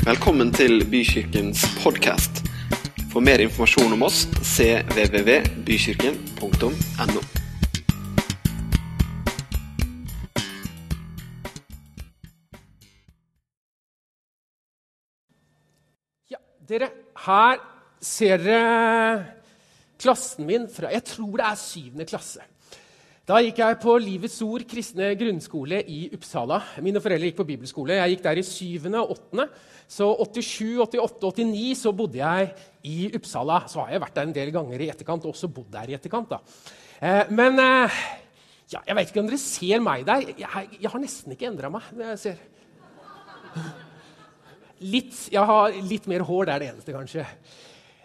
Velkommen til Bykirkens podkast. For mer informasjon om oss cvvvbykirken.no. Ja, dere, her ser dere klassen min fra Jeg tror det er syvende klasse. Da gikk jeg på Livets Ord kristne grunnskole i Uppsala. Mine foreldre gikk på bibelskole. Jeg gikk der i syvende og åttende. Så 87, 88, 89 så bodde jeg i Uppsala. Så har jeg vært der en del ganger i etterkant, og også bodd der i etterkant. da. Eh, men eh, ja, jeg vet ikke om dere ser meg der. Jeg, jeg har nesten ikke endra meg. når jeg ser. Litt, jeg har litt mer hår, det er det eneste, kanskje.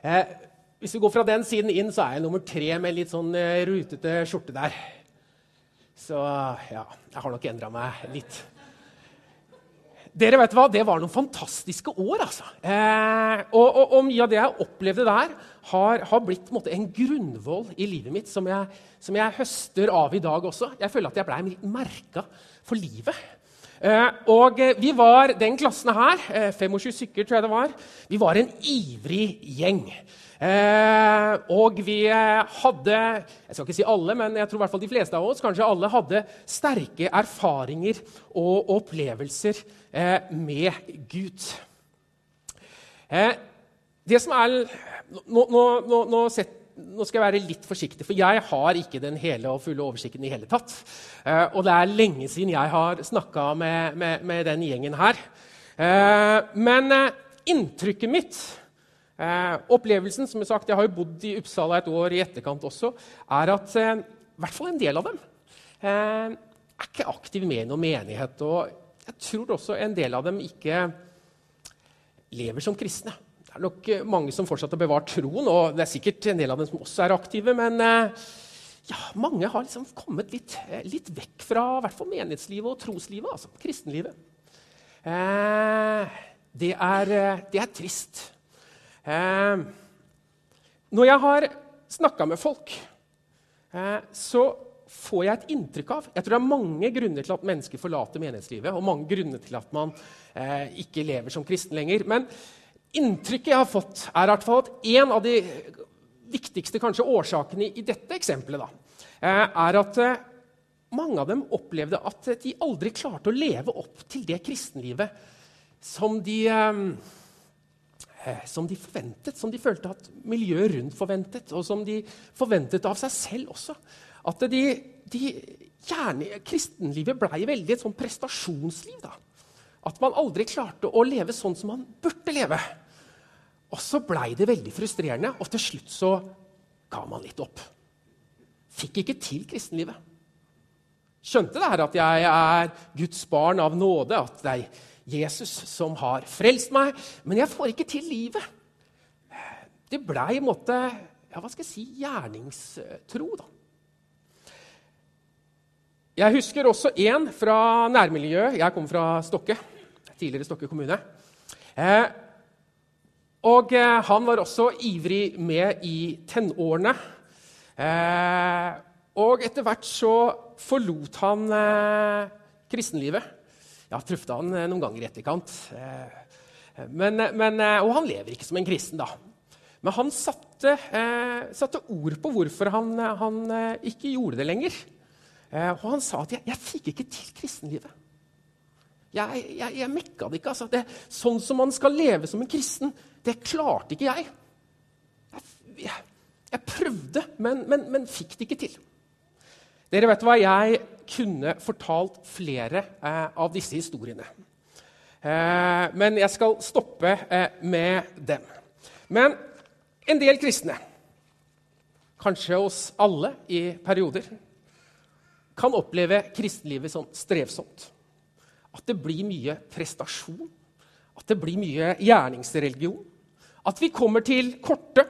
Eh, hvis vi går fra den siden inn, så er jeg nummer tre med litt sånn eh, rutete skjorte der. Så ja, jeg har nok endra meg litt. Dere vet hva, Det var noen fantastiske år. altså. Eh, og, og, og, mye av det jeg opplevde der, har, har blitt en, måte, en grunnvoll i livet mitt som jeg, som jeg, høster av i dag også. Jeg føler at jeg blei merka for livet. Eh, og vi var den klassen her, eh, 25 stykker tror jeg det var, vi var en ivrig gjeng. Eh, og vi hadde jeg skal ikke si alle, men jeg tror i hvert fall de fleste av oss kanskje alle hadde sterke erfaringer og opplevelser eh, med Gud. Eh, det som er nå, nå, nå, set, nå, skal jeg være litt forsiktig, for jeg har ikke den hele og fulle oversikten i hele tatt. Eh, og det er lenge siden jeg har snakka med, med, med, den gjengen her. Eh, men eh, inntrykket mitt Eh, opplevelsen som jeg, sagt, jeg har jo bodd i Uppsala et år i etterkant også, er at eh, i hvert fall en del av dem eh, er ikke aktive med i noen menighet. Og jeg tror også en del av dem ikke lever som kristne. Det er nok eh, mange som fortsatt har bevart troen, og det er sikkert en del av dem som også er aktive. Men eh, ja, mange har liksom kommet litt, eh, litt vekk fra hvert fall menighetslivet og troslivet. altså kristenlivet. det, er, det er trist. Eh, når jeg har snakka med folk, eh, så får jeg et inntrykk av Jeg tror det er mange grunner til at mennesker forlater menighetslivet, og mange grunner til at man eh, ikke lever som kristen lenger. Men inntrykket jeg har fått, er hvert fall at en av de viktigste kanskje, årsakene i dette eksempelet da, er at mange av dem opplevde at de aldri klarte å leve opp til det kristenlivet som de som de forventet, som de følte at miljøet rundt forventet, og som de forventet av seg selv også. At de, de gjerne, Kristenlivet blei veldig et sånn prestasjonsliv. da. At man aldri klarte å leve sånn som man burde leve. Og så blei det veldig frustrerende, og til slutt så ga man litt opp. Fikk ikke til kristenlivet. Skjønte det her at jeg er Guds barn av nåde, at er Jesus som har frelst meg, men jeg får ikke til livet. Det blei en måte ja, hva skal jeg si, gjerningstro, da. Jeg husker også en fra nærmiljøet. Jeg kommer fra Stokke, tidligere Stokke kommune. Eh, og eh, han var også ivrig med i tenårene. Eh, og etter hvert så forlot han eh, kristenlivet. Jeg har truffet han eh, noen ganger i etterkant. Eh, men, men, eh, og han lever ikke som en kristen, da. Men han satte, satte ord på hvorfor han, han, ikke gjorde det lenger. Og han sa at jeg, jeg fikk ikke til kristenlivet. Jeg, jeg, jeg mekka det ikke. Altså. Det, sånn som man skal leve som en kristen, det klarte ikke jeg. Jeg, jeg prøvde, men, men, men fikk det ikke til. Dere vet hva, Jeg kunne fortalt flere eh, av disse historiene. Eh, men jeg skal stoppe eh, med dem. Men en del kristne, kanskje oss alle i perioder, kan oppleve kristenlivet som strevsomt. At det blir mye prestasjon, at det blir mye gjerningsreligion. At vi kommer til korte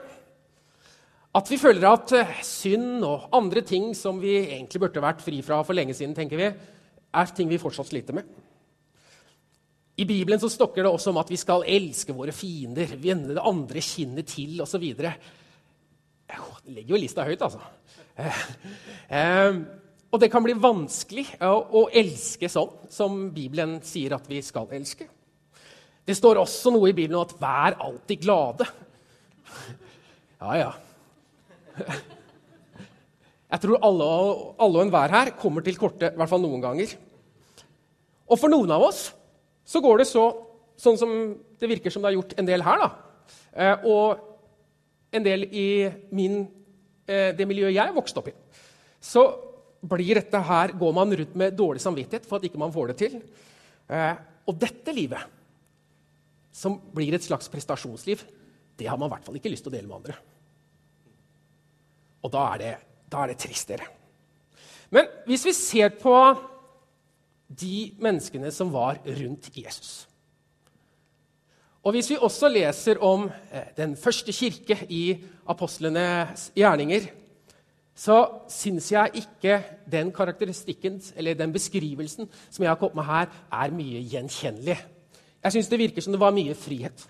at vi føler at eh, synd og andre ting som vi egentlig burde vært fri fra for lenge siden, tenker vi, er ting vi fortsatt sliter med. I Bibelen så stokker det også om at vi skal elske våre fiender, vende det andre kinnet til osv. Det legger jo lista høyt, altså. Eh, eh, og det kan bli vanskelig å, elske sånn som Bibelen sier at vi skal elske. Det står også noe i Bibelen om at 'vær alltid glade'. Ja, ja. Jeg tror alle, alle og enhver her kommer til korte, i hvert fall noen ganger. Og for noen av oss så går det så, sånn som det virker som det har gjort en del her, da. Eh, og en del i min, eh, det miljøet jeg vokste opp i. Så blir dette her, går man rundt med dårlig samvittighet for at ikke man får det til. Eh, og dette livet, som blir et slags prestasjonsliv, det har man i hvert fall ikke lyst til å dele med andre. Og da er det, da er det trist, dere. Men hvis vi ser på de menneskene som var rundt Jesus Og hvis vi også leser om eh, den første kirke i apostlenes gjerninger, så syns jeg ikke den karakteristikken eller den beskrivelsen som jeg har kommet med her, er mye gjenkjennelig. Jeg syns det virker som det var mye frihet,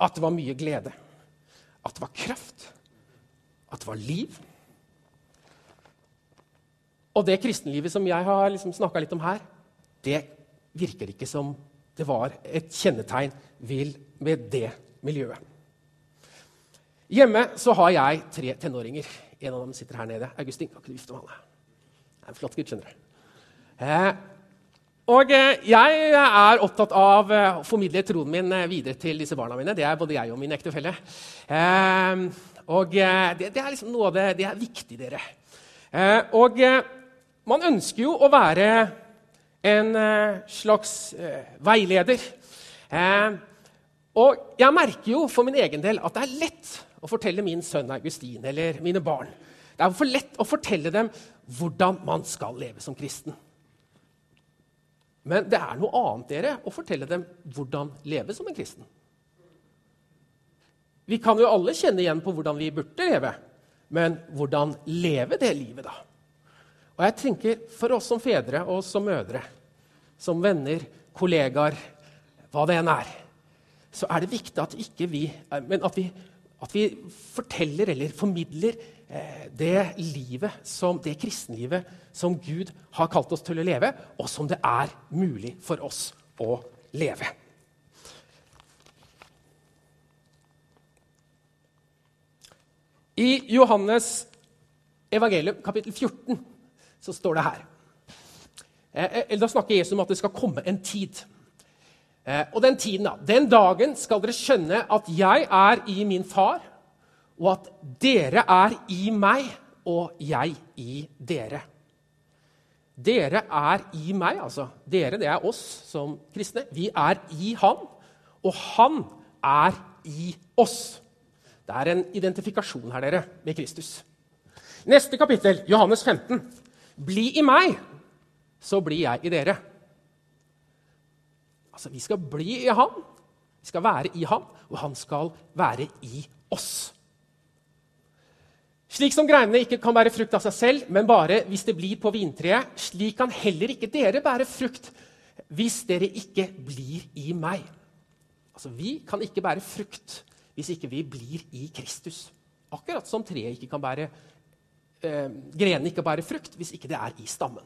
at det var mye glede, at det var kraft, at det var liv. Og det kristenlivet som jeg har liksom snakka litt om her, det virker ikke som det var et kjennetegn ved det miljøet. Hjemme så har jeg tre tenåringer. En av dem sitter her nede. Augustin, kan ikke du vifte med? Det er en flott gutt, skjønner du. Eh, og eh, jeg er opptatt av eh, å formidle troen min eh, videre til disse barna mine. Det er både jeg og min ektefelle. Eh, og eh, det, det, er liksom noe av det, det er viktig, dere. og man ønsker jo å være en slags veileder. og jeg merker jo for min egen del at det er lett å fortelle min sønn Augustin eller mine barn. Det er for lett å fortelle dem hvordan man skal leve som kristen. Men det er noe annet dere, å fortelle dem hvordan leve som en kristen. Vi kan jo alle kjenne igjen på hvordan vi burde leve, men hvordan leve det livet, da? Og jeg tenker For oss som fedre og som mødre, som venner, kollegaer, hva det enn er, så er det viktig at, vi, at vi at vi forteller eller formidler eh, det livet, som, det kristenlivet som Gud har kalt oss til å leve, og som det er mulig for oss å leve. I Johannes evangelium kapittel 14 så står det her eh, eh, Da snakker Jesus om at det skal komme en tid Eh, og den tiden, da. Den dagen skal dere skjønne at jeg er i min far, og at dere er i meg, og jeg i dere. Dere er i meg, altså. Dere, det er oss som kristne. Vi er i Han, og Han er i oss. Det er en identifikasjon her, dere, med Kristus. Neste kapittel, Johannes 15. Bli i meg, så blir jeg i dere. Altså, Vi skal bli i han, vi skal være i han, og han skal være i oss. Slik som greinene ikke kan bære frukt av seg selv, men bare hvis det blir på vintreet, slik kan heller ikke dere bære frukt hvis dere ikke blir i meg. Altså, Vi kan ikke bære frukt hvis ikke vi blir i Kristus. Akkurat som treet ikke kan bære eh, grenene ikke bærer frukt hvis ikke det er i stammen.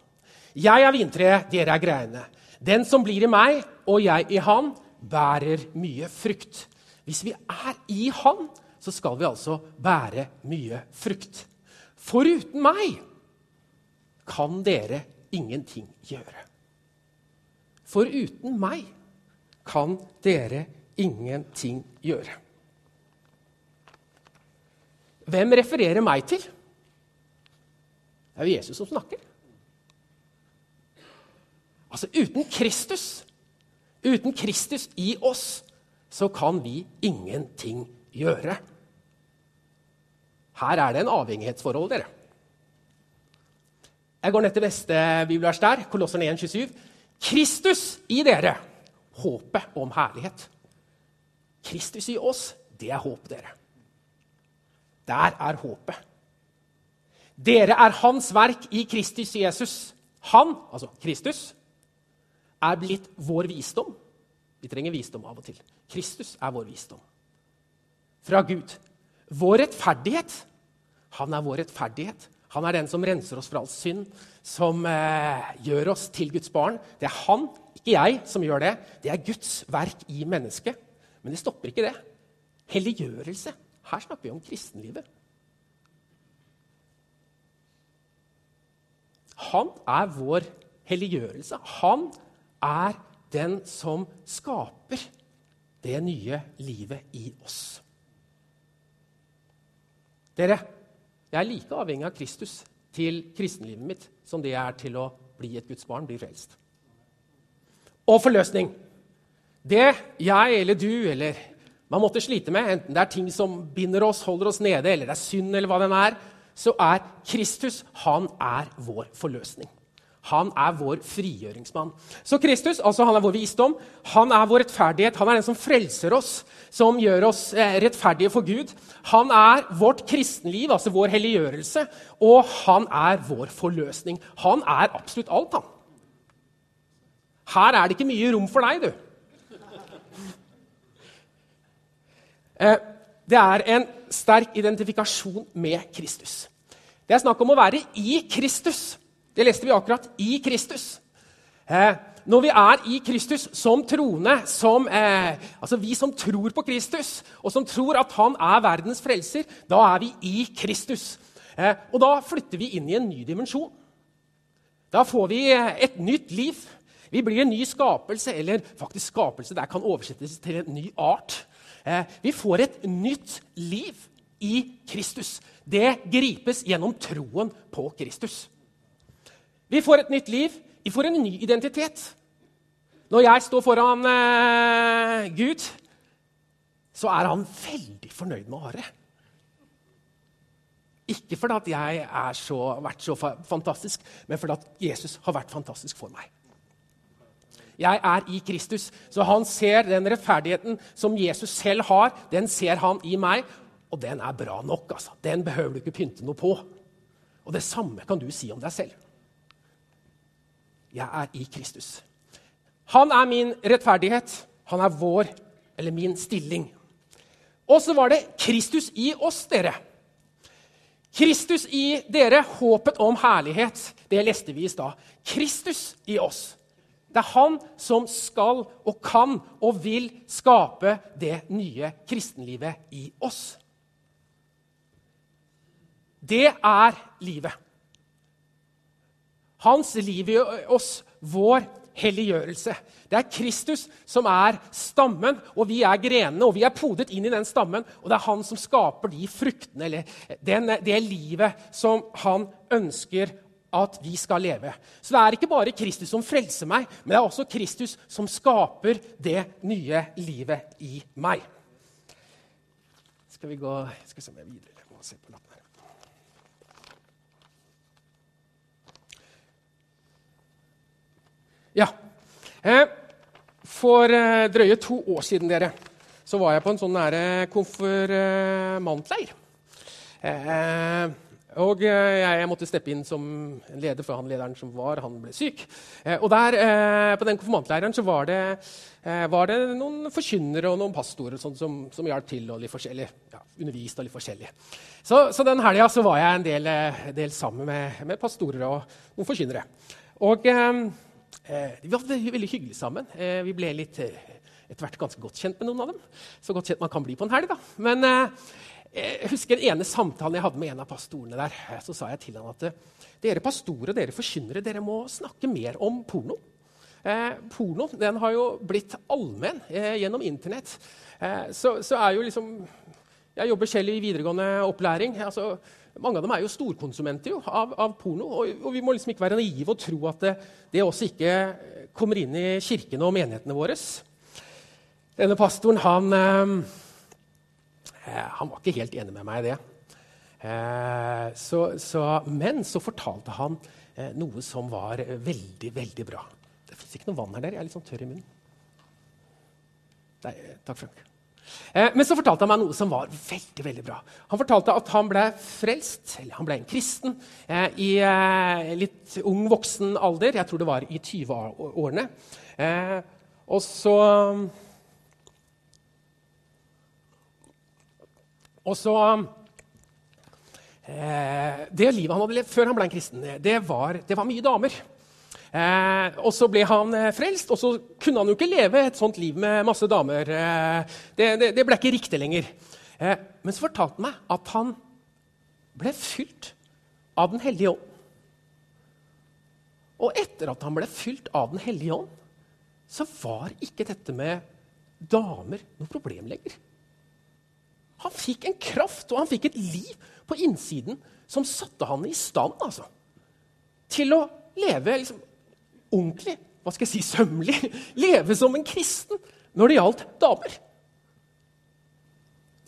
Jeg er vintreet, dere er greinene. Den som blir i meg og jeg i han, bærer mye frukt. Hvis vi er i han, så skal vi altså bære mye frukt. Foruten meg kan dere ingenting gjøre. Foruten meg kan dere ingenting gjøre. Hvem refererer meg til? Det er jo Jesus som snakker. Altså uten Kristus, uten Kristus i oss, så kan vi ingenting gjøre. Her er det en avhengighetsforhold, dere. Jeg går ned til neste bibelvers der, Kolosserne 1, 27. Kristus i dere, håpet om herlighet. Kristus i oss, det er håpet, dere. Der er håpet. Dere er Hans verk i Kristus Jesus. Han, altså Kristus, er blitt vår visdom. Vi trenger visdom av og til. Kristus er vår visdom. Fra Gud. Vår rettferdighet. Han er vår rettferdighet. Han er den som renser oss fra all synd, som eh, gjør oss til Guds barn. Det er han, ikke jeg, som gjør det. Det er Guds verk i mennesket. Men det stopper ikke det. Helliggjørelse. Her snakker vi om kristenlivet. Han er vår helliggjørelse. Han er den som skaper det nye livet i oss. Dere, jeg er like avhengig av Kristus til kristenlivet mitt som det jeg er til å bli et Guds barn, bli frelst. Og forløsning. Det jeg eller du eller man måtte slite med, enten det er ting som binder oss, holder oss nede, eller det er synd, eller hva den er, så er Kristus han er vår forløsning. Han er vår frigjøringsmann. Så Kristus altså han er vår visdom, han er vår rettferdighet. Han er den som frelser oss, som gjør oss eh, rettferdige for Gud. Han er vårt kristenliv, altså vår helliggjørelse, og han er vår forløsning. Han er absolutt alt, han. Her er det ikke mye rom for deg, du. Det er en sterk identifikasjon med Kristus. Det er snakk om å være i Kristus. Det leste vi akkurat. I Kristus. Eh, når vi er i Kristus som troende, som, eh, altså vi som tror på Kristus, og som tror at han er verdens frelser, da er vi i Kristus. Eh, og da flytter vi inn i en ny dimensjon. Da får vi eh, et nytt liv. Vi blir en ny skapelse, eller faktisk skapelse der kan oversettes til en ny art. Eh, vi får et nytt liv i Kristus. Det gripes gjennom troen på Kristus. Vi får et nytt liv. Vi får en ny identitet. Når jeg står foran eh, Gud, så er han veldig fornøyd med Are. Ikke fordi jeg har vært så fantastisk, men fordi Jesus har vært fantastisk for meg. Jeg er i Kristus, så han ser den rettferdigheten som Jesus selv har, den ser han i meg, og den er bra nok. altså. Den behøver du ikke pynte noe på. Og det samme kan du si om deg selv. Jeg er i Kristus. Han er min rettferdighet. Han er vår, eller min, stilling. Og så var det Kristus i oss, dere. Kristus i dere, håpet om herlighet. Det leste vi i stad. Kristus i oss. Det er han som skal og kan og vil skape det nye kristenlivet i oss. Det er livet. Hans liv i oss, vår helliggjørelse. Det er Kristus som er stammen, og vi er grenene. Og vi er podet inn i den stammen, og det er han som skaper de fruktene, eller den, det livet som han ønsker at vi skal leve. Så det er ikke bare Kristus som frelser meg, men det er også Kristus som skaper det nye livet i meg. Skal vi gå Skal se om jeg er videre. Må se på lappen. Ja. Eh, for eh, drøye to år siden dere, så var jeg på en sånn nære konfirmantleir. Eh, og jeg måtte steppe inn som leder, for han lederen som var, han ble syk. Og der, På den konfirmantleiren så var det, var det noen forkynnere og noen pastorer som, som hjalp til og litt forskjellig. Ja, underviste og litt forskjellig. Så, så den helga var jeg en del, del sammen med, med, pastorer og noen forkynnere. Og... Eh, vi var veldig hyggelig sammen. Eh, vi ble litt, eh, etter hvert ganske godt kjent med noen av dem. Så godt kjent man kan bli på en helg. da. Men jeg husker den ene samtalen jeg hadde med en av pastorene der. Så sa jeg til han at dere pastorer dere forkynnere, dere må snakke mer om porno. Eh, porno den har jo blitt allmenn eh, gjennom Internett. Eh, så, så, er jo liksom Jeg jobber selv i videregående opplæring. altså mange av dem er jo storkonsumenter jo, av, av, porno. Og, og, vi må liksom ikke være naive og tro at det, det, også ikke kommer inn i kirkene og menighetene våre. Denne pastoren han, eh, han var ikke helt enig med meg i det. Eh, så, så, men så fortalte han eh, noe som var veldig, veldig bra. Det fins ikke noe vann her. Der. Jeg er litt sånn tørr i munnen. Nei, takk, Frank. Eh, men så fortalte han meg noe som var veldig veldig bra. Han fortalte at han ble frelst, eller han ble en kristen, eh, i eh, litt ung voksen alder. Jeg tror det var i 20-årene. Og så Og så eh, Det livet han hadde levd før han ble en kristen, det var, det var mye damer. Eh, og så ble han eh, frelst, og så kunne han jo ikke leve et sånt liv med masse damer. Eh, det, det, det, ble ikke riktig lenger. Eh, men så fortalte han meg at han ble fylt av Den hellige ånd. Og etter at han ble fylt av Den hellige ånd, så var ikke dette med damer noe problem lenger. Han fikk en kraft og han fikk et liv på innsiden som satte han i stand altså, til å leve liksom, ordentlig, hva skal jeg si, sømmelig. Leve som en kristen når det gjaldt damer.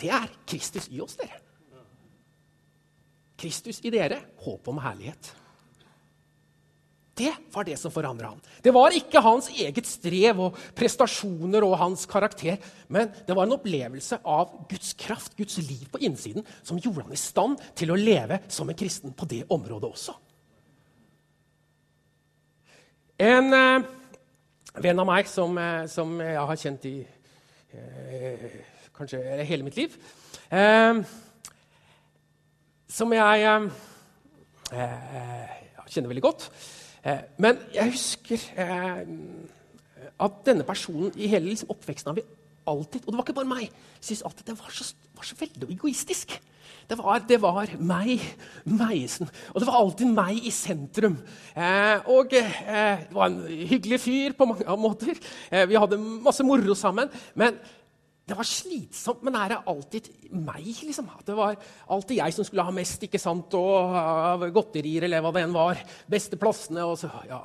Det er Kristus i oss, dere. Kristus i dere, håp om herlighet. Det var det som forandra han. Det var ikke hans eget strev og prestasjoner og hans karakter, men det var en opplevelse av Guds kraft, Guds liv på innsiden, som gjorde han i stand til å leve som en kristen på det området også. En eh, venn av meg som, eh, som, jeg har kjent i eh, kanskje hele mitt liv eh, Som jeg eh, kjenner veldig godt. Eh, men jeg husker eh, at denne personen i hele liksom, oppveksten vi alltid Og det var ikke bare meg. Synes alltid det var så, var så veldig egoistisk. Det var, det var meg, Meisen. Og det var alltid meg i sentrum. Eh, og eh, det var en hyggelig fyr på mange måter. Eh, vi hadde masse moro sammen. Men det var slitsomt, men er det alltid meg? liksom? Det var alltid jeg som skulle ha mest ikke sant? og godterier eller hva det enn var. Beste plassene. og så, ja.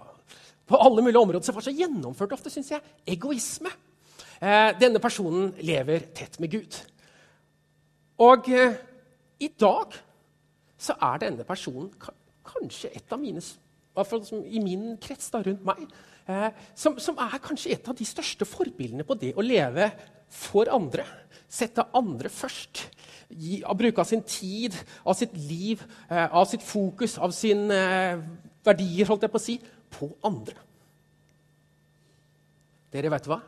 På alle mulige områder. Så det var så gjennomført ofte, syns jeg. Egoisme. Eh, denne personen lever tett med Gud. Og eh, i dag så er denne personen kanskje et av mine i min krets da, rundt meg, eh, som, som, er kanskje et av de største forbildene på det å leve for andre. Sette andre først. Gi, bruke av sin tid, av sitt liv, eh, av sitt fokus, av sine eh, verdier, holdt jeg på å si, på andre. Dere vet hva?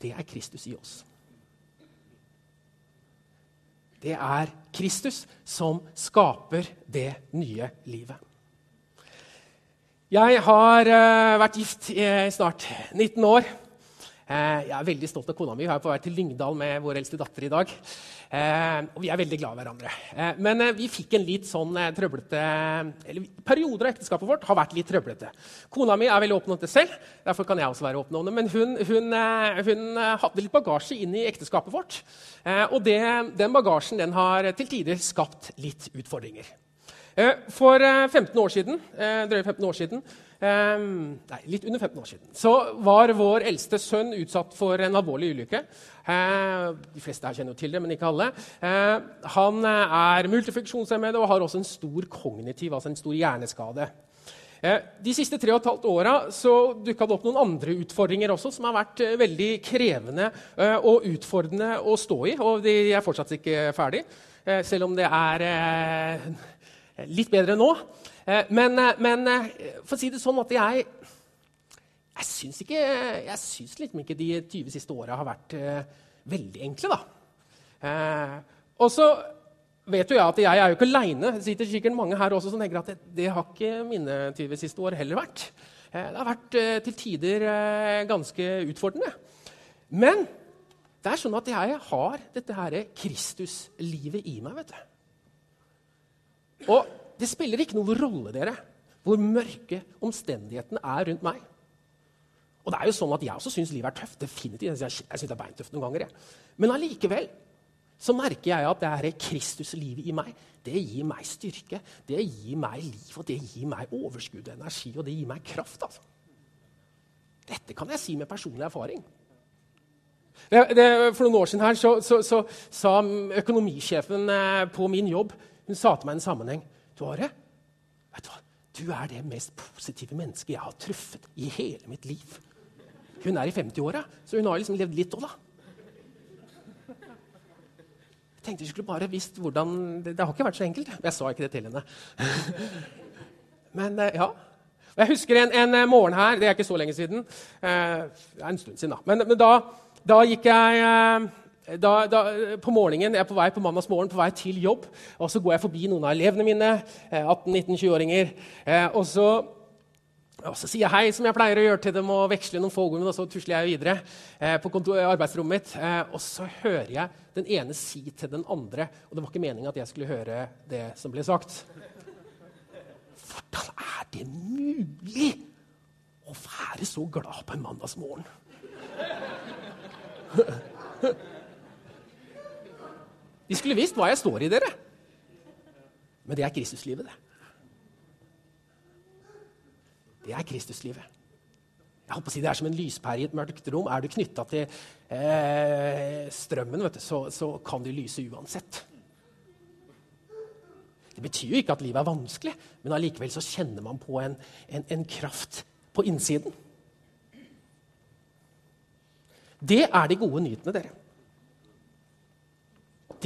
Det er Kristus i oss. Det er Kristus som skaper det nye livet. Jeg har eh, vært gift i snart 19 år. Eh, jeg er veldig stolt av kona mi. Vi er på vei til Lyngdal med vår eldste datter i dag. Eh, og vi er veldig glad i hverandre. Eh, men vi fikk en litt sånn trøblete eller Perioder av ekteskapet vårt har vært litt trøblete. Kona mi er veldig åpen om det selv, derfor kan jeg også være åpen om det. Men hun, hun, hun hadde litt bagasje inn i ekteskapet vårt. Og det, den bagasjen den har til tider skapt litt utfordringer. For 15 år siden, drøye 15 år siden Um, nei, litt under 15 år siden. Så var vår eldste sønn utsatt for en alvorlig ulykke. Uh, de fleste her kjenner jo til det, men ikke alle. Uh, han er multifunksjonshemmet og har også en stor kognitiv, altså en stor hjerneskade. Uh, de siste tre og et halvt åra dukka det opp noen andre utfordringer også, som har vært veldig krevende og utfordrende å stå i. Og de er fortsatt ikke ferdig, selv om det er litt bedre nå. Eh, men, eh, men, eh, for å si det sånn at jeg jeg syns, ikke, jeg syns liksom ikke de 20 siste åra har vært veldig enkle, da. Og så vet jo jeg at jeg er jo ikke aleine. Det sitter sikkert mange her også som tenker at det, har ikke mine 20 siste år heller vært. Det har vært til tider ganske utfordrende. Men det er sånn at jeg har dette her Kristuslivet i meg. vet du. Og det spiller ikke noen rolle dere, hvor mørke omstendighetene er rundt meg. Og det er jo sånn at Jeg også syns livet er tøft. definitivt. Jeg synes det er beintøft noen ganger. Jeg. Men allikevel så merker jeg at det er Kristuslivet i meg. Det gir meg styrke, det gir meg liv, og det gir meg overskudd og energi, og det gir meg kraft. altså. Dette kan jeg si med personlig erfaring. Det, det, for noen år siden her så, sa økonomisjefen eh, på min jobb hun sa til meg en sammenheng Are, vet du hva? Du er det mest positive mennesket jeg har truffet i hele mitt liv. Hun er i 50-åra, så hun har liksom levd litt òg, da. Jeg tenkte vi skulle bare visst hvordan det, det, har ikke vært så enkelt. Jeg sa ikke det til henne. Men eh, ja. Jeg husker en, en, eh, morgen her, det er ikke så lenge siden. Eh, det er en stund siden, da. Men, men da, da, gikk jeg da, da, på morgenen, Jeg er på vei på mandagsmorgen på vei til jobb, og så går jeg forbi noen av elevene mine. 18-19-20-åringer. og så og så sier jeg hei, som jeg pleier å gjøre til dem, og veksle noen få ord, og så tusler jeg videre eh, på arbeidsrommet mitt. Eh, og så hører jeg den ene si til den andre Og det var ikke meninga at jeg skulle høre det som ble sagt. Hvordan er det mulig å være så glad på en mandagsmorgen? De skulle visst hva jeg står i, dere. Men det er Kristuslivet, det. Det er Kristuslivet. Jeg håper å si Det er som en lyspære i et mørkt rom. Er du knytta til eh, strømmen, du, så, så, kan du lyse uansett. Det betyr jo ikke at livet er vanskelig, men allikevel så kjenner man på en, en, en kraft på innsiden. Det er de gode nyhetene, dere.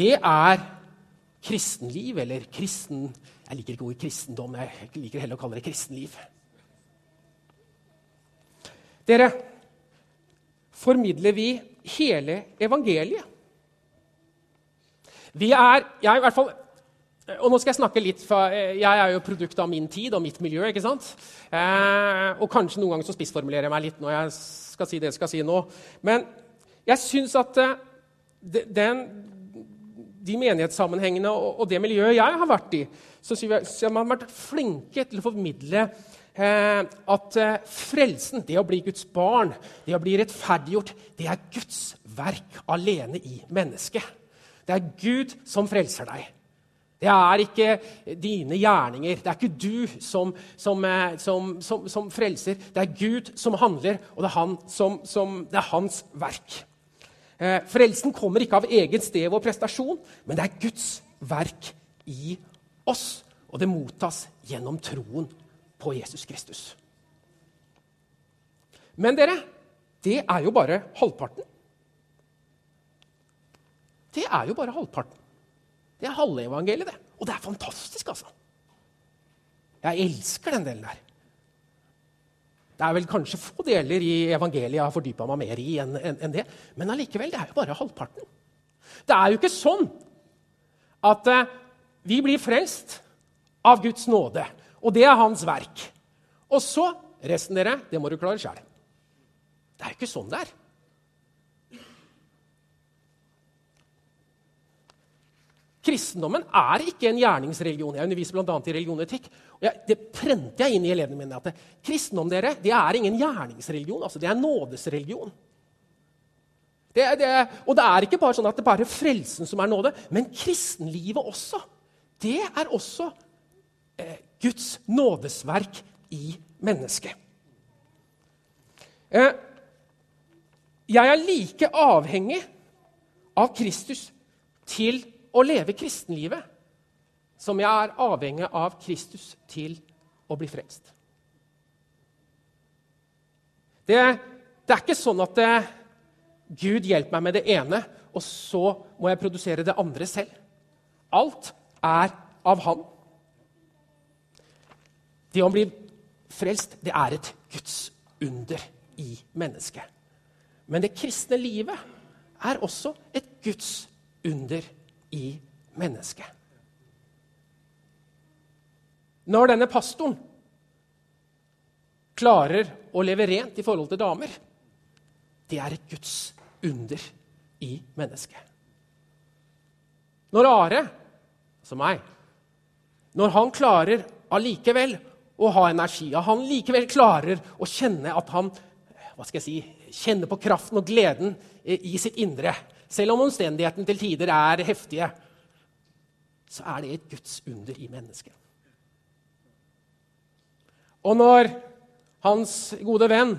Det er kristenliv, eller kristen Jeg liker ikke ordet kristendom, jeg liker heller å kalle det kristenliv. Dere, formidler vi hele evangeliet? Vi er jeg i hvert fall, og nå skal Jeg snakke litt for jeg er jo produkt av min tid og mitt miljø. ikke sant? Eh, og kanskje noen ganger så spissformulerer jeg meg litt når jeg skal si det jeg skal si nå. Men jeg syns at eh, den, de menighetssammenhengene og, det miljøet jeg har vært i, så har man vært flinke til å formidle Eh, at eh, frelsen, det å bli Guds barn, det å bli rettferdiggjort, det er Guds verk alene i mennesket. Det er Gud som frelser deg. Det er ikke dine gjerninger. Det er ikke du som, som, eh, som, som frelser. Det er Gud som handler, og det er, han det er hans verk. Frelsen kommer ikke av eget sted og prestasjon, men det er Guds verk i oss. Og det mottas gjennom troen på Jesus Kristus. Men dere, det er jo bare halvparten. Det er jo bare halvparten. Det er halve evangeliet, det. Og det er fantastisk, altså. Jeg elsker den delen der. Det er vel kanskje få deler i evangeliet jeg har fordypa meg mer i enn en, det. Men allikevel, det er jo bare halvparten. Det er jo ikke sånn at eh, vi blir frelst av Guds nåde og det er hans verk. Og så resten, dere, det må du klare sjæl. Det er jo ikke sånn det er. Kristendommen er ikke en gjerningsreligion. Jeg underviser bl.a. i religionetikk. og jeg, Det prente jeg inn i elevene mine. at Kristendom dere, det er ingen gjerningsreligion. altså Det er nådesreligion. Det, det, og det er ikke bare sånn at det bare er frelsen som er nåde, men kristenlivet også. Det er også eh, Guds nådesverk i mennesket. Eh, jeg er like avhengig av Kristus til å leve kristenlivet som jeg er avhengig av Kristus til å bli frelst. Det, det er ikke sånn at det, eh, Gud hjelper meg med det ene, og så må jeg produsere det andre selv. Alt er av Han. Det å bli frelst, det er et Guds under i mennesket. Men det kristne livet er også et Guds under i mennesket. Når denne pastoren klarer å leve rent i forhold til damer, det er et Guds under i mennesket. Når Are, som meg, når han klarer allikevel å ha energi. At han likevel klarer å kjenne at han hva skal jeg si, kjenner på kraften og gleden i sitt indre. Selv om omstendighetene til tider er heftige, så er det et Guds under i mennesket. Og når hans gode venn,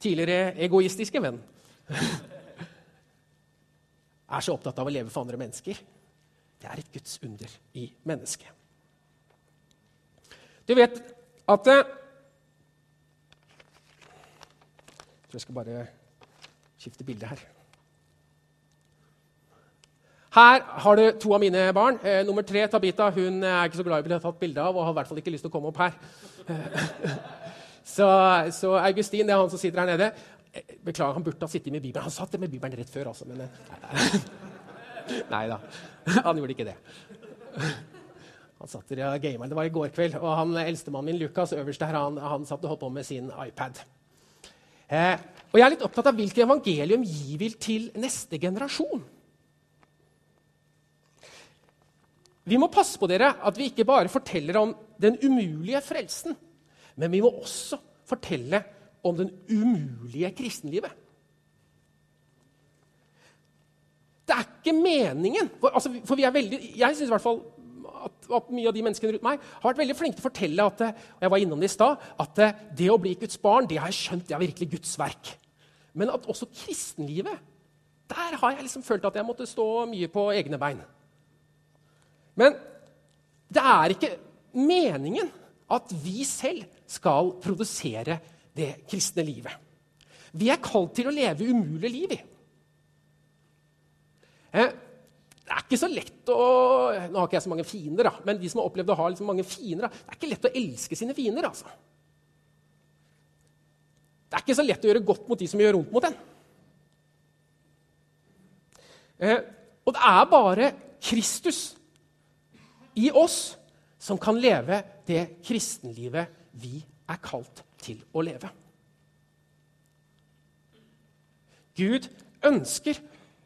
tidligere egoistiske venn, er så opptatt av å leve for andre mennesker, det er et Guds under i mennesket. Du vet at Jeg tror Jeg skal bare skifte bilde her. Her har du to av mine barn. Eh, nummer tre, Tabita, hun er ikke så glad i å bli tatt bilde av og har i hvert fall ikke lyst til å komme opp her. så, så, Augustin, det er han som sitter her nede. Beklager, han burde ha sittet med Bibelen. Han satt med Bibelen rett før, altså. Men nei da. Han gjorde ikke det. Han satt der og gamet. Det var i går kveld. Og han eldstemannen min, Lukas, øverst der, han, han satt og holdt på med sin iPad. Eh, og jeg er litt opptatt av hvilket evangelium gir vi til neste generasjon. Vi må passe på dere at vi ikke bare forteller om den umulige frelsen, men vi må også fortelle om den umulige kristenlivet. Det er ikke meningen For, altså, for veldig, Jeg syns i hvert fall at, at, mye av de menneskene rundt meg har vært veldig flinke til å fortelle at, og jeg var innom det i sted, at det å bli Guds barn det har jeg skjønt det er virkelig Guds verk. Men at også kristenlivet Der har jeg liksom følt at jeg måtte stå mye på egne bein. Men det er ikke meningen at vi selv skal produsere det kristne livet. Vi er kalt til å leve umulige liv. i. det er ikke så lett å Nå har ikke jeg så mange fiender, da, men de som har opplevd å ha liksom mange fiender, det er ikke lett å elske sine fiender. altså. Det er ikke så lett å gjøre godt mot de som gjør vondt mot en. Eh, og det er bare Kristus i oss som kan leve det kristenlivet vi er kalt til å leve. Gud ønsker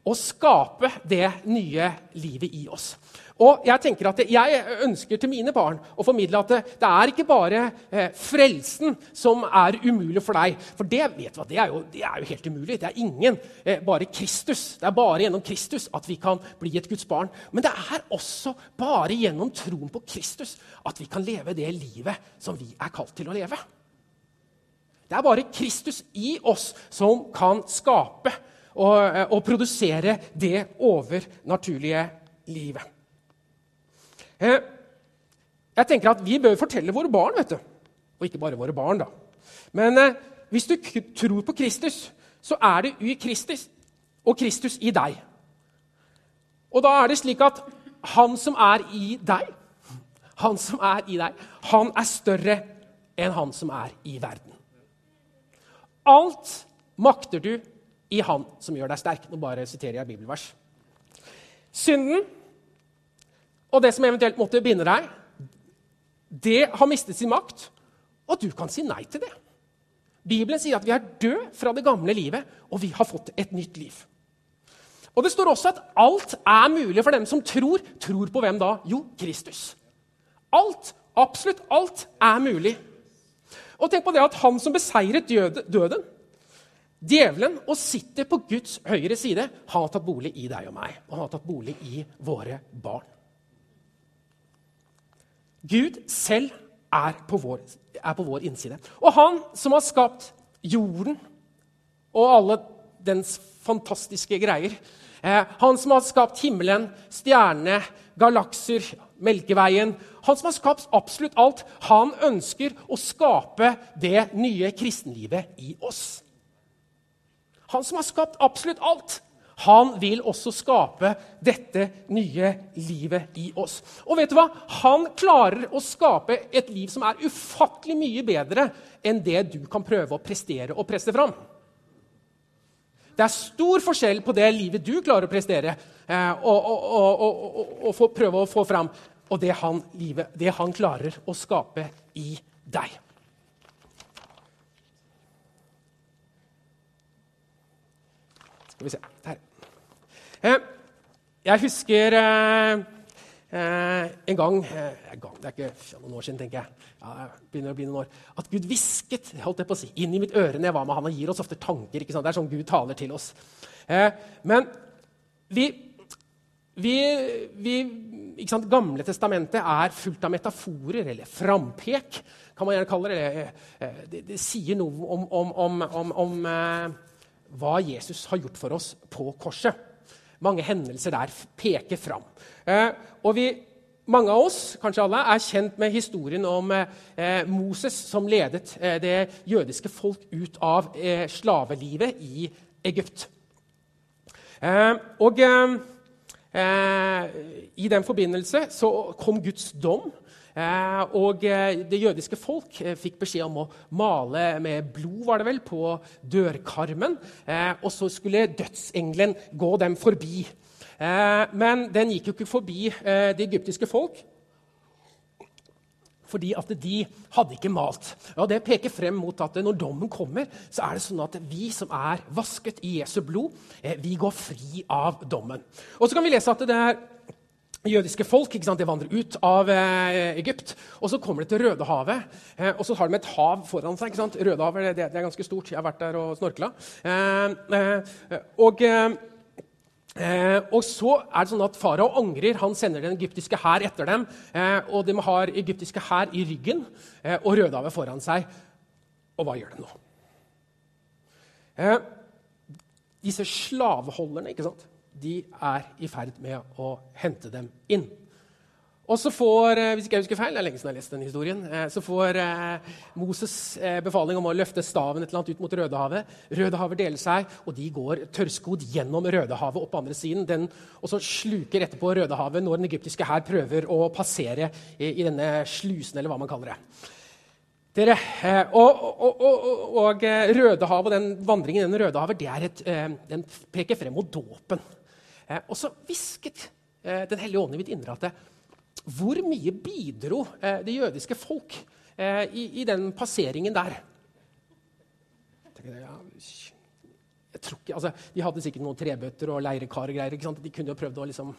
å skape det nye livet i oss. Og Jeg tenker at jeg ønsker til mine barn å formidle at det, det er ikke bare eh, frelsen som er umulig for deg. For det, vet hva, det, er, jo, det er jo helt umulig. Det er ingen. Eh, bare Kristus. Det er bare gjennom Kristus at vi kan bli et Guds barn. Men det er også bare gjennom troen på Kristus at vi kan leve det livet som vi er kalt til å leve. Det er bare Kristus i oss som kan skape og, eh, og produsere det overnaturlige livet. Eh, jeg tenker at Vi bør fortelle våre barn, vet du. og ikke bare våre barn. da. Men eh, hvis du tror på Kristus, så er det i Kristus og Kristus i deg. Og da er det slik at han som er i deg, han som er i deg, han er større enn han som er i verden. Alt makter du i Han som gjør deg sterk. Nå bare siterer jeg bibelvers. Synden og det som eventuelt måtte binde deg, det har mistet sin makt, og du kan si nei til det. Bibelen sier at vi er død fra det gamle livet, og vi har fått et nytt liv. Og Det står også at alt er mulig for dem som tror. Tror på hvem da? Jo, Kristus. Alt, absolutt alt, er mulig. Og tenk på det at han som beseiret døden, djevelen, og sitter på Guds høyre side, har tatt bolig i deg og meg. Og har tatt bolig i våre barn. Gud selv er på, vår, er på vår innside. Og han som har skapt jorden og alle dens fantastiske greier, eh, han som har skapt himmelen, stjernene, galakser, Melkeveien Han som har skapt absolutt alt, han ønsker å skape det nye kristenlivet i oss. Han som har skapt absolutt alt, han vil også skape dette nye livet i oss. Og vet du hva? Han klarer å skape et liv som er ufattelig mye bedre enn det du kan prøve å prestere og presse fram. Det er stor forskjell på det livet du klarer å prestere eh, og, og, og, og, prøve å få fram, og det han, livet, det han klarer å skape i deg. Skal vi se jeg husker eh, eh, en gang Det er ikke noen år siden, tenker jeg. Ja, begynner å bli noen år, At Gud hvisket holdt jeg på å si, inn i mitt øre når jeg var med han. Han gir oss ofte tanker. ikke sant? Det er sånn Gud taler til oss. men vi, vi, vi ikke sant? Gamle testamentet er fullt av metaforer, eller frampek, kan man gjerne kalle det. Det, det sier noe om, om, om, om hva Jesus har gjort for oss på korset mange hendelser der peker fram. Eh, og vi, mange av oss kanskje alle, er kjent med historien om eh, Moses som ledet eh, det jødiske folk ut av eh, slavelivet i Egypt. Eh, og eh, i den forbindelse så kom Guds dom Eh, og eh, det jødiske folk eh, fikk beskjed om å male med blod var det vel, på dørkarmen. og så skulle dødsengelen gå dem forbi. men den gikk jo ikke forbi det egyptiske folk. Fordi at de hadde ikke malt. Og Det peker frem mot at når dommen kommer, så er det sånn at vi som er vasket i Jesu blod, vi går fri av dommen. Og så kan vi lese at det er jødiske folk ikke sant? De vandrer ut av eh, Egypt. og Så kommer de til Rødehavet, eh, og så har de et hav foran seg. ikke sant? Rødehavet det, det er ganske stort. Jeg har vært der og snorkla. Eh, eh og, eh, og, så er det sånn at farao angrer. Han sender den egyptiske hær etter dem. Eh, og de har egyptiske hær i ryggen og Rødehavet foran seg. Og hva gjør de nå? disse slaveholderne ikke sant? De er i ferd med å hente dem inn. Og så får eh, hvis ikke jeg husker feil, det er lenge siden jeg har lest den historien, eh, så får eh, Moses befaling om å løfte staven et eller annet ut mot Rødehavet. Rødehavet deler seg, og de går tørrskodd gjennom Rødehavet opp andre siden. Den, og sluker etterpå Rødehavet når den egyptiske hær prøver å passere i, i, denne slusen, eller hva man kaller det. Dere, og, og, og, og Rødehavet og den vandringen i Rødehavet det et, den peker frem mot dåpen. Eh, og så hvisket eh, Den hellige ånd i mitt indre at hvor mye bidro eh, det jødiske folk i, i, den passeringen der? Jeg, tror ikke, altså, De hadde sikkert noen trebøtter og leirekar. og greier, ikke sant? De kunne jo prøvd å liksom,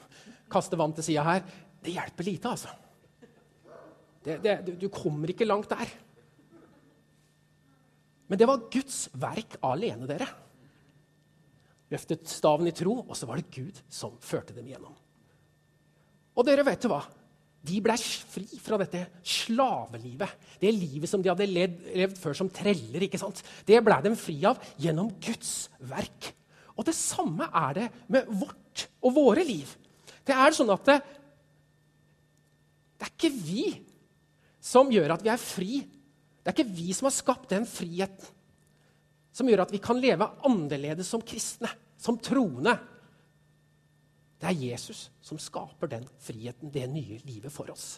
kaste vann til sida her. Det hjelper lite, altså. Det, det, du kommer ikke langt der. Men det var Guds verk alene, dere løftet staven i tro, og så var det Gud som førte dem gjennom. Og dere vet jo hva? De ble fri fra dette slavelivet. Det livet som de hadde levd, før som treller. ikke sant? Det ble de fri av gjennom Guds verk. Og det samme er det med vårt og våre liv. Det er sånn at det, det er ikke vi som gjør at vi er fri. Det er ikke vi som har skapt den friheten som gjør at vi kan leve annerledes som kristne, som troende. Det er Jesus som skaper den friheten, det nye livet for oss.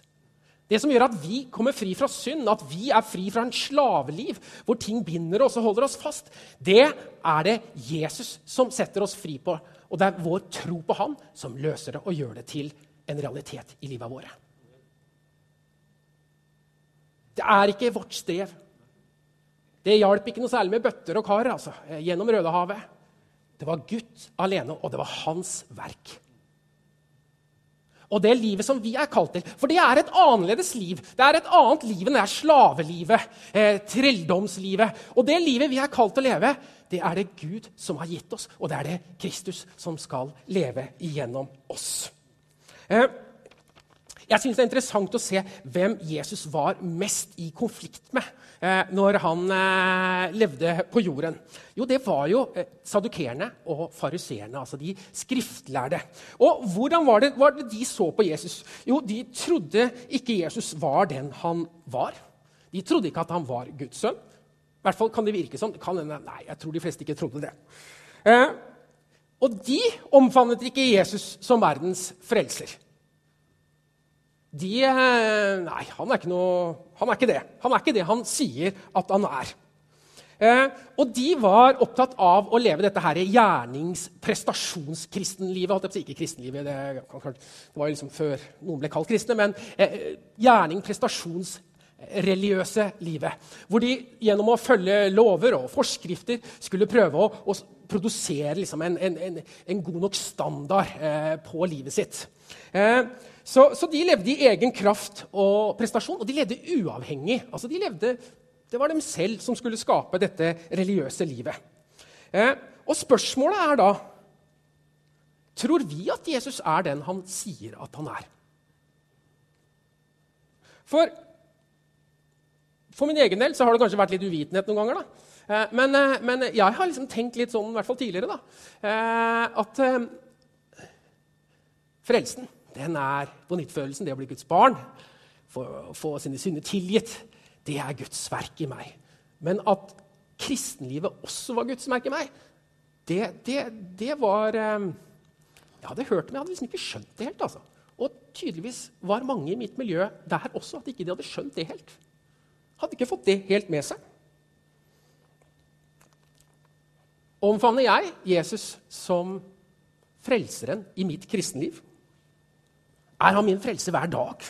Det som gjør at vi kommer fri fra synd, at vi er fri fra en slaveliv hvor ting binder oss og holder oss fast, det er det Jesus som setter oss fri på. Og det er vår tro på Han som løser det og gjør det til en realitet i livet våre. Det er ikke vårt strev. Det hjalp ikke noe særlig med bøtter og kar altså, eh, gjennom Rødehavet. Det var Gud alene, og det var hans verk. Og det livet som vi er kalt til. For det er et annerledes liv. Det er et annet liv enn det er slavelivet, eh, trelldomslivet. Og det livet vi er kalt til å leve, det er det Gud som har gitt oss, og det er det Kristus som skal leve igjennom oss. Eh, jeg synes Det er interessant å se hvem Jesus var mest i konflikt med eh, når han eh, levde på jorden. Jo, det var jo eh, sadukerene og fariseerne, altså de skriftlærde. Og hvordan var det, var det de så på Jesus? Jo, de trodde ikke Jesus var den han var. De trodde ikke at han var Guds sønn. I hvert fall kan det virke sånn. Nei, jeg tror de fleste ikke trodde det. Eh, og de omfavnet ikke Jesus som verdens frelser de eh, Nei, han er, noe, han er ikke det. Han er ikke det han sier at han er. Eh, og de var opptatt av å leve dette her gjerningsprestasjonskristenlivet. Ikke kristenlivet, det, det, var jo liksom før noen ble kalt kristne, men eh, gjerning, prestasjonsreligiøse livet. Hvor de gjennom å følge lover og forskrifter skulle prøve å, å produsere liksom en, en, en, god nok standard eh, på livet sitt. Eh, så, så, de levde i egen kraft og prestasjon, og de levde uavhengig. Altså de levde, det var dem selv som skulle skape dette religiøse livet. Eh, og spørsmålet er da Tror vi at Jesus er den han sier at han er? For, for min egen del så har det kanskje vært litt uvitenhet noen ganger. da. Eh, men, eh, men, jeg har liksom tenkt litt sånn, i hvert fall tidligere, da, eh, at frelsen den er på nyttfølelsen, det å bli Guds barn, få, sine synder tilgitt. Det er Guds verk i meg. Men at kristenlivet også var Guds verk i meg, det, det, det var Jeg hadde hørt det, men jeg hadde liksom ikke skjønt det helt. altså. Og tydeligvis var mange i mitt miljø der også at ikke de hadde skjønt det helt. Hadde ikke fått det helt med seg. Omfavner jeg Jesus som frelseren i mitt kristenliv? Er han min frelse hver dag?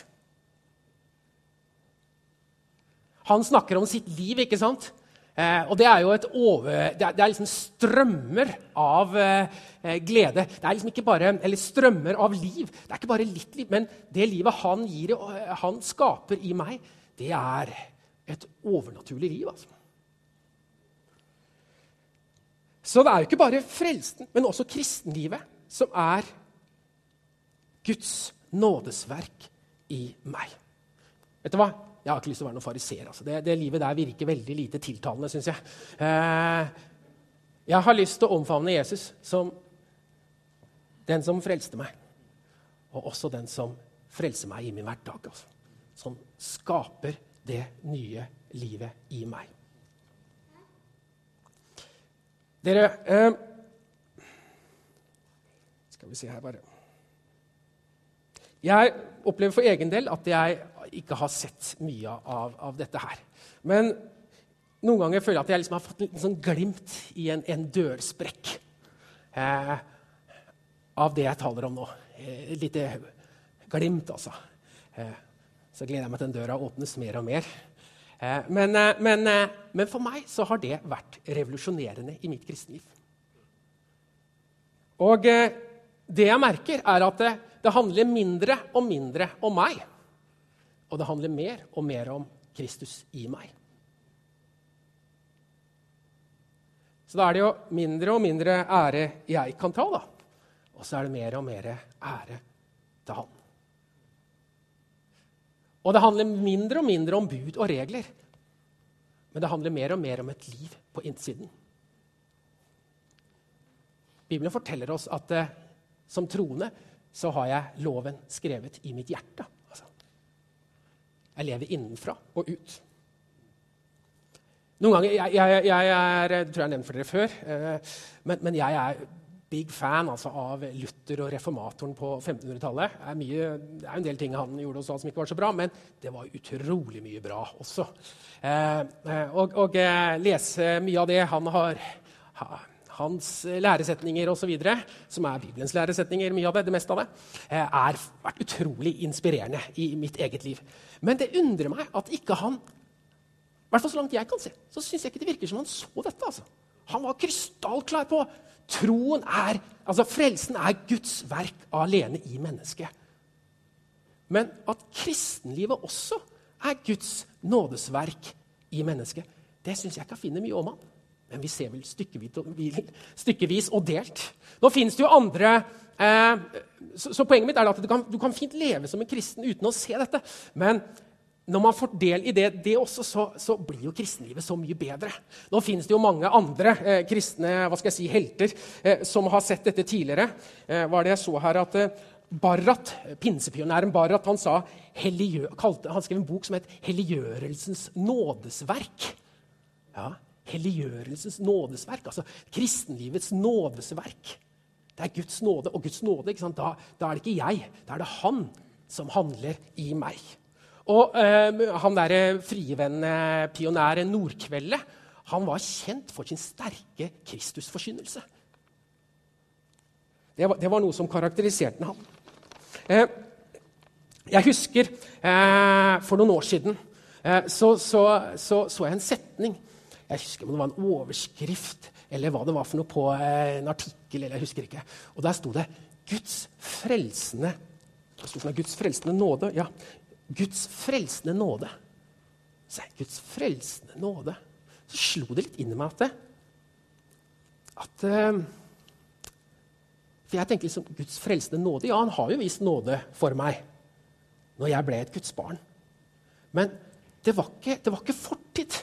Han snakker om sitt liv, ikke sant? Eh, og det er jo et over, det er, det er liksom strømmer av eh, glede. Det er liksom ikke bare, Eller strømmer av liv. Det er ikke bare litt liv, men det livet han, gir, han skaper i meg, det er et overnaturlig liv. altså. Så det er jo ikke bare frelsen, men også kristenlivet som er Guds nådesverk i meg. Vet du hva? Jeg har ikke lyst til å være noen fariser. Altså. Det, det, livet der virker veldig lite tiltalende, syns jeg. Eh, jeg har lyst til å omfavne Jesus som den som frelste meg, og også den som frelser meg i min hverdag. Altså. Som skaper det nye livet i meg. Dere eh, Skal vi se her, bare Jeg opplever for egen del at jeg ikke har sett mye av, av dette her. Men noen ganger føler jeg at jeg liksom har fått en sånn glimt i en, en dørsprekk eh, av det jeg taler om nå. Eh, et lite glimt, altså. Eh, så gleder jeg meg til den døra åpnes mer og mer. Eh, men, eh, men, eh, men, for meg så har det vært revolusjonerende i mitt kristenliv. Og det jeg merker, er at det, det handler mindre og mindre om meg. Og det handler mer og mer om Kristus i meg. Så da er det jo mindre og mindre ære jeg kan ta, da. Og så er det mer og mer ære til han. Og det handler mindre og mindre om bud og regler. Men det handler mer og mer om et liv på innsiden. Bibelen forteller oss at eh, som troende så har jeg loven skrevet i mitt hjerte. Jeg lever innenfra og ut. Noen ganger, Jeg, jeg, jeg er, tror jeg har nevnt for dere før, eh, men, men, jeg er big fan altså, av Luther og reformatoren på 1500-tallet. Det, det, er en del ting han gjorde og sa som ikke var så bra, men det var utrolig mye bra også. Eh, eh og, og eh, lese mye av det han har hans læresetninger osv., som er Bibelens læresetninger, mye av det, det meste av det, har er vært utrolig inspirerende i mitt eget liv. Men det undrer meg at ikke han hvert fall så langt jeg kan se, så syns jeg ikke det virker som han så dette. altså. Han var krystallklar på troen er, altså frelsen er Guds verk alene i mennesket. Men at kristenlivet også er Guds nådesverk i mennesket, det syns jeg ikke jeg finner mye om han. Men vi ser vel stykkevis og, delt. Nå fins det jo andre eh, så, så, poenget mitt er at du kan, du kan, fint leve som en kristen uten å se dette. Men når man får del i det, det også, så, så blir jo kristenlivet så mye bedre. Nå finnes det jo mange andre eh, kristne hva skal jeg si, helter eh, som har sett dette tidligere. Eh, var det jeg så her at eh, Barrat, Pinsepionæren Barrat han, sa, kalte, han skrev en bok som het 'Helliggjørelsens nådesverk'. Ja, helliggjørelsens nådesverk. Altså kristenlivets nådesverk. Det er Guds nåde. Og Guds nåde, da, da, er det ikke jeg, da er det Han som handler i meg. Og eh, han derre frievennpionæren Nordkveldet han var kjent for sin sterke Kristusforkynnelse. Det var, det var noe som karakteriserte ham. Eh, jeg husker eh, for noen år siden eh, så, så, så, så jeg en setning jeg husker om det var en overskrift eller hva det var for noe på eh, en artikkel. eller jeg husker ikke. Og der sto det 'Guds frelsende sånn, Guds frelsende nåde. Ja, Guds frelsende nåde. Så Se, Guds frelsende nåde. Så slo det litt inn i meg at, at uh, For jeg tenker liksom Guds frelsende nåde. Ja, han har jo vist nåde for meg når jeg ble et Guds barn. Men det var ikke, det var ikke fortid.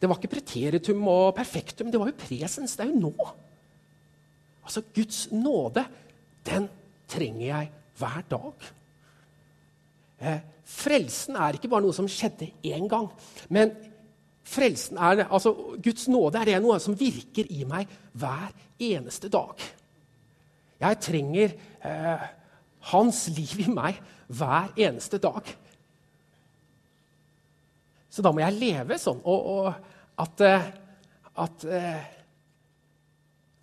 Det var ikke preteritum og perfektum, det var jo presens. Det er jo nå. Altså, Guds nåde, den trenger jeg hver dag. Eh, frelsen er ikke bare noe som skjedde én gang. Men frelsen er, altså, Guds nåde er det noe som virker i meg hver eneste dag. Jeg trenger eh, hans liv i meg hver eneste dag. Så da må jeg leve sånn. Og, og at, eh, at eh,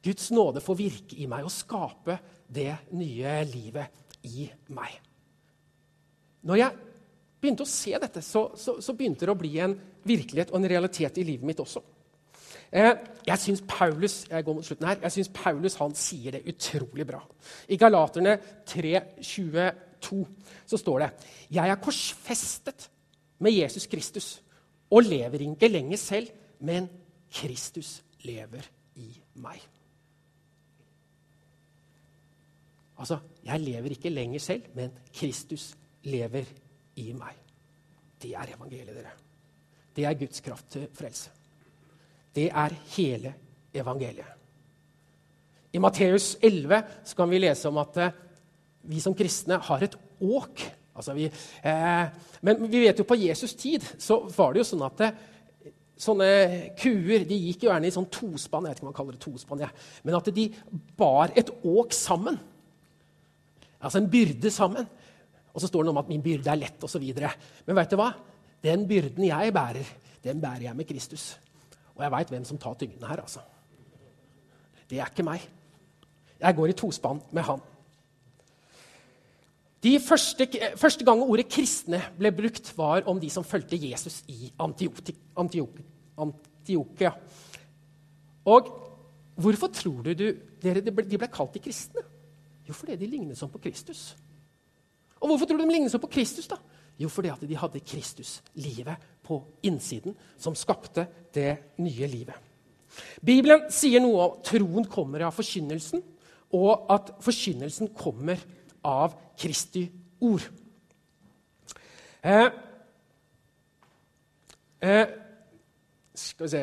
Guds nåde får virke i meg og skape det nye livet i meg. Når jeg begynte å se dette, så, så, så begynte det å bli en virkelighet og en realitet i livet mitt også. Eh, jeg syns Paulus jeg går mot slutten her, jeg synes Paulus han sier det utrolig bra. I Galaterne 3,22 så står det Jeg er korsfestet med Jesus Kristus og lever ikke lenger selv, men Kristus lever i meg. Altså, jeg lever ikke lenger selv, men Kristus lever i meg. Det er evangeliet, dere. Det er Guds kraft til frelse. Det er hele evangeliet. I Matteus 11 kan vi lese om at eh, vi som kristne har et åk. Altså vi, eh, men vi vet jo på Jesus' tid så var det jo sånn at eh, sånne kuer de gikk gjerne i sånn tospann. jeg vet ikke om man kaller det tospann, ja. Men at de bar et åk sammen. Altså en byrde sammen. Og så står det noe om at 'min byrde er lett', osv. Men vet du hva? Den byrden jeg bærer, den bærer jeg med Kristus. Og jeg veit hvem som tar tyngden her, altså. Det er ikke meg. Jeg går i tospann med han. De første, første gang ordet 'kristne' ble brukt, var om de som fulgte Jesus i Antiokia. Og hvorfor tror du, du dere, de ble kalt de kristne? Jo, fordi de lignet sånn på Kristus. Og hvorfor tror du de ligner sånn på Kristus? da? Jo, fordi at de hadde Kristus-livet på innsiden, som skapte det nye livet. Bibelen sier noe om troen kommer av forkynnelsen, og at forkynnelsen kommer av Kristi ord. Eh, eh, skal vi se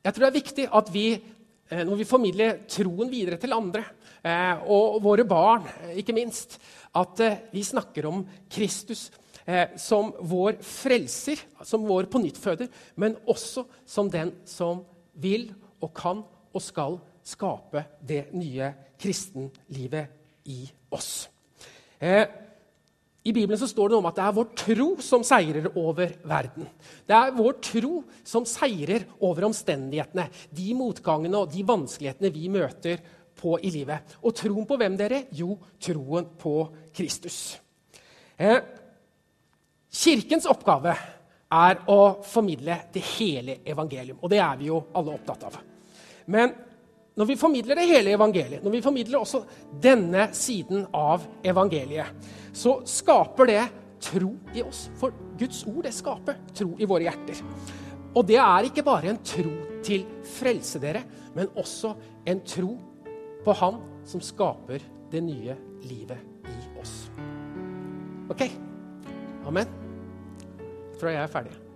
Jeg tror det er viktig at vi, eh, når vi formidler troen videre til andre, og våre barn ikke minst, at eh, vi snakker om Kristus eh, som vår frelser, som vår pånyttføder, men også som den som vil og kan og skal skape det nye kristenlivet i oss. Eh, I Bibelen så står det noe om at det er vår tro som seirer over verden. Det er vår tro som seirer over omstendighetene, de motgangene og de vanskelighetene vi møter på i livet. Og troen på hvem dere? Jo, troen på Kristus. Eh, kirkens oppgave er å formidle det hele evangelium. Og det er vi jo alle opptatt av. Men når vi formidler det hele evangeliet, når vi formidler også denne siden av evangeliet, så skaper det tro i oss. For Guds ord det skaper tro i våre hjerter. Og det er ikke bare en tro til frelse dere, men også en tro på Han som skaper det nye livet i oss. OK? Amen. Jeg tror jeg er ferdig.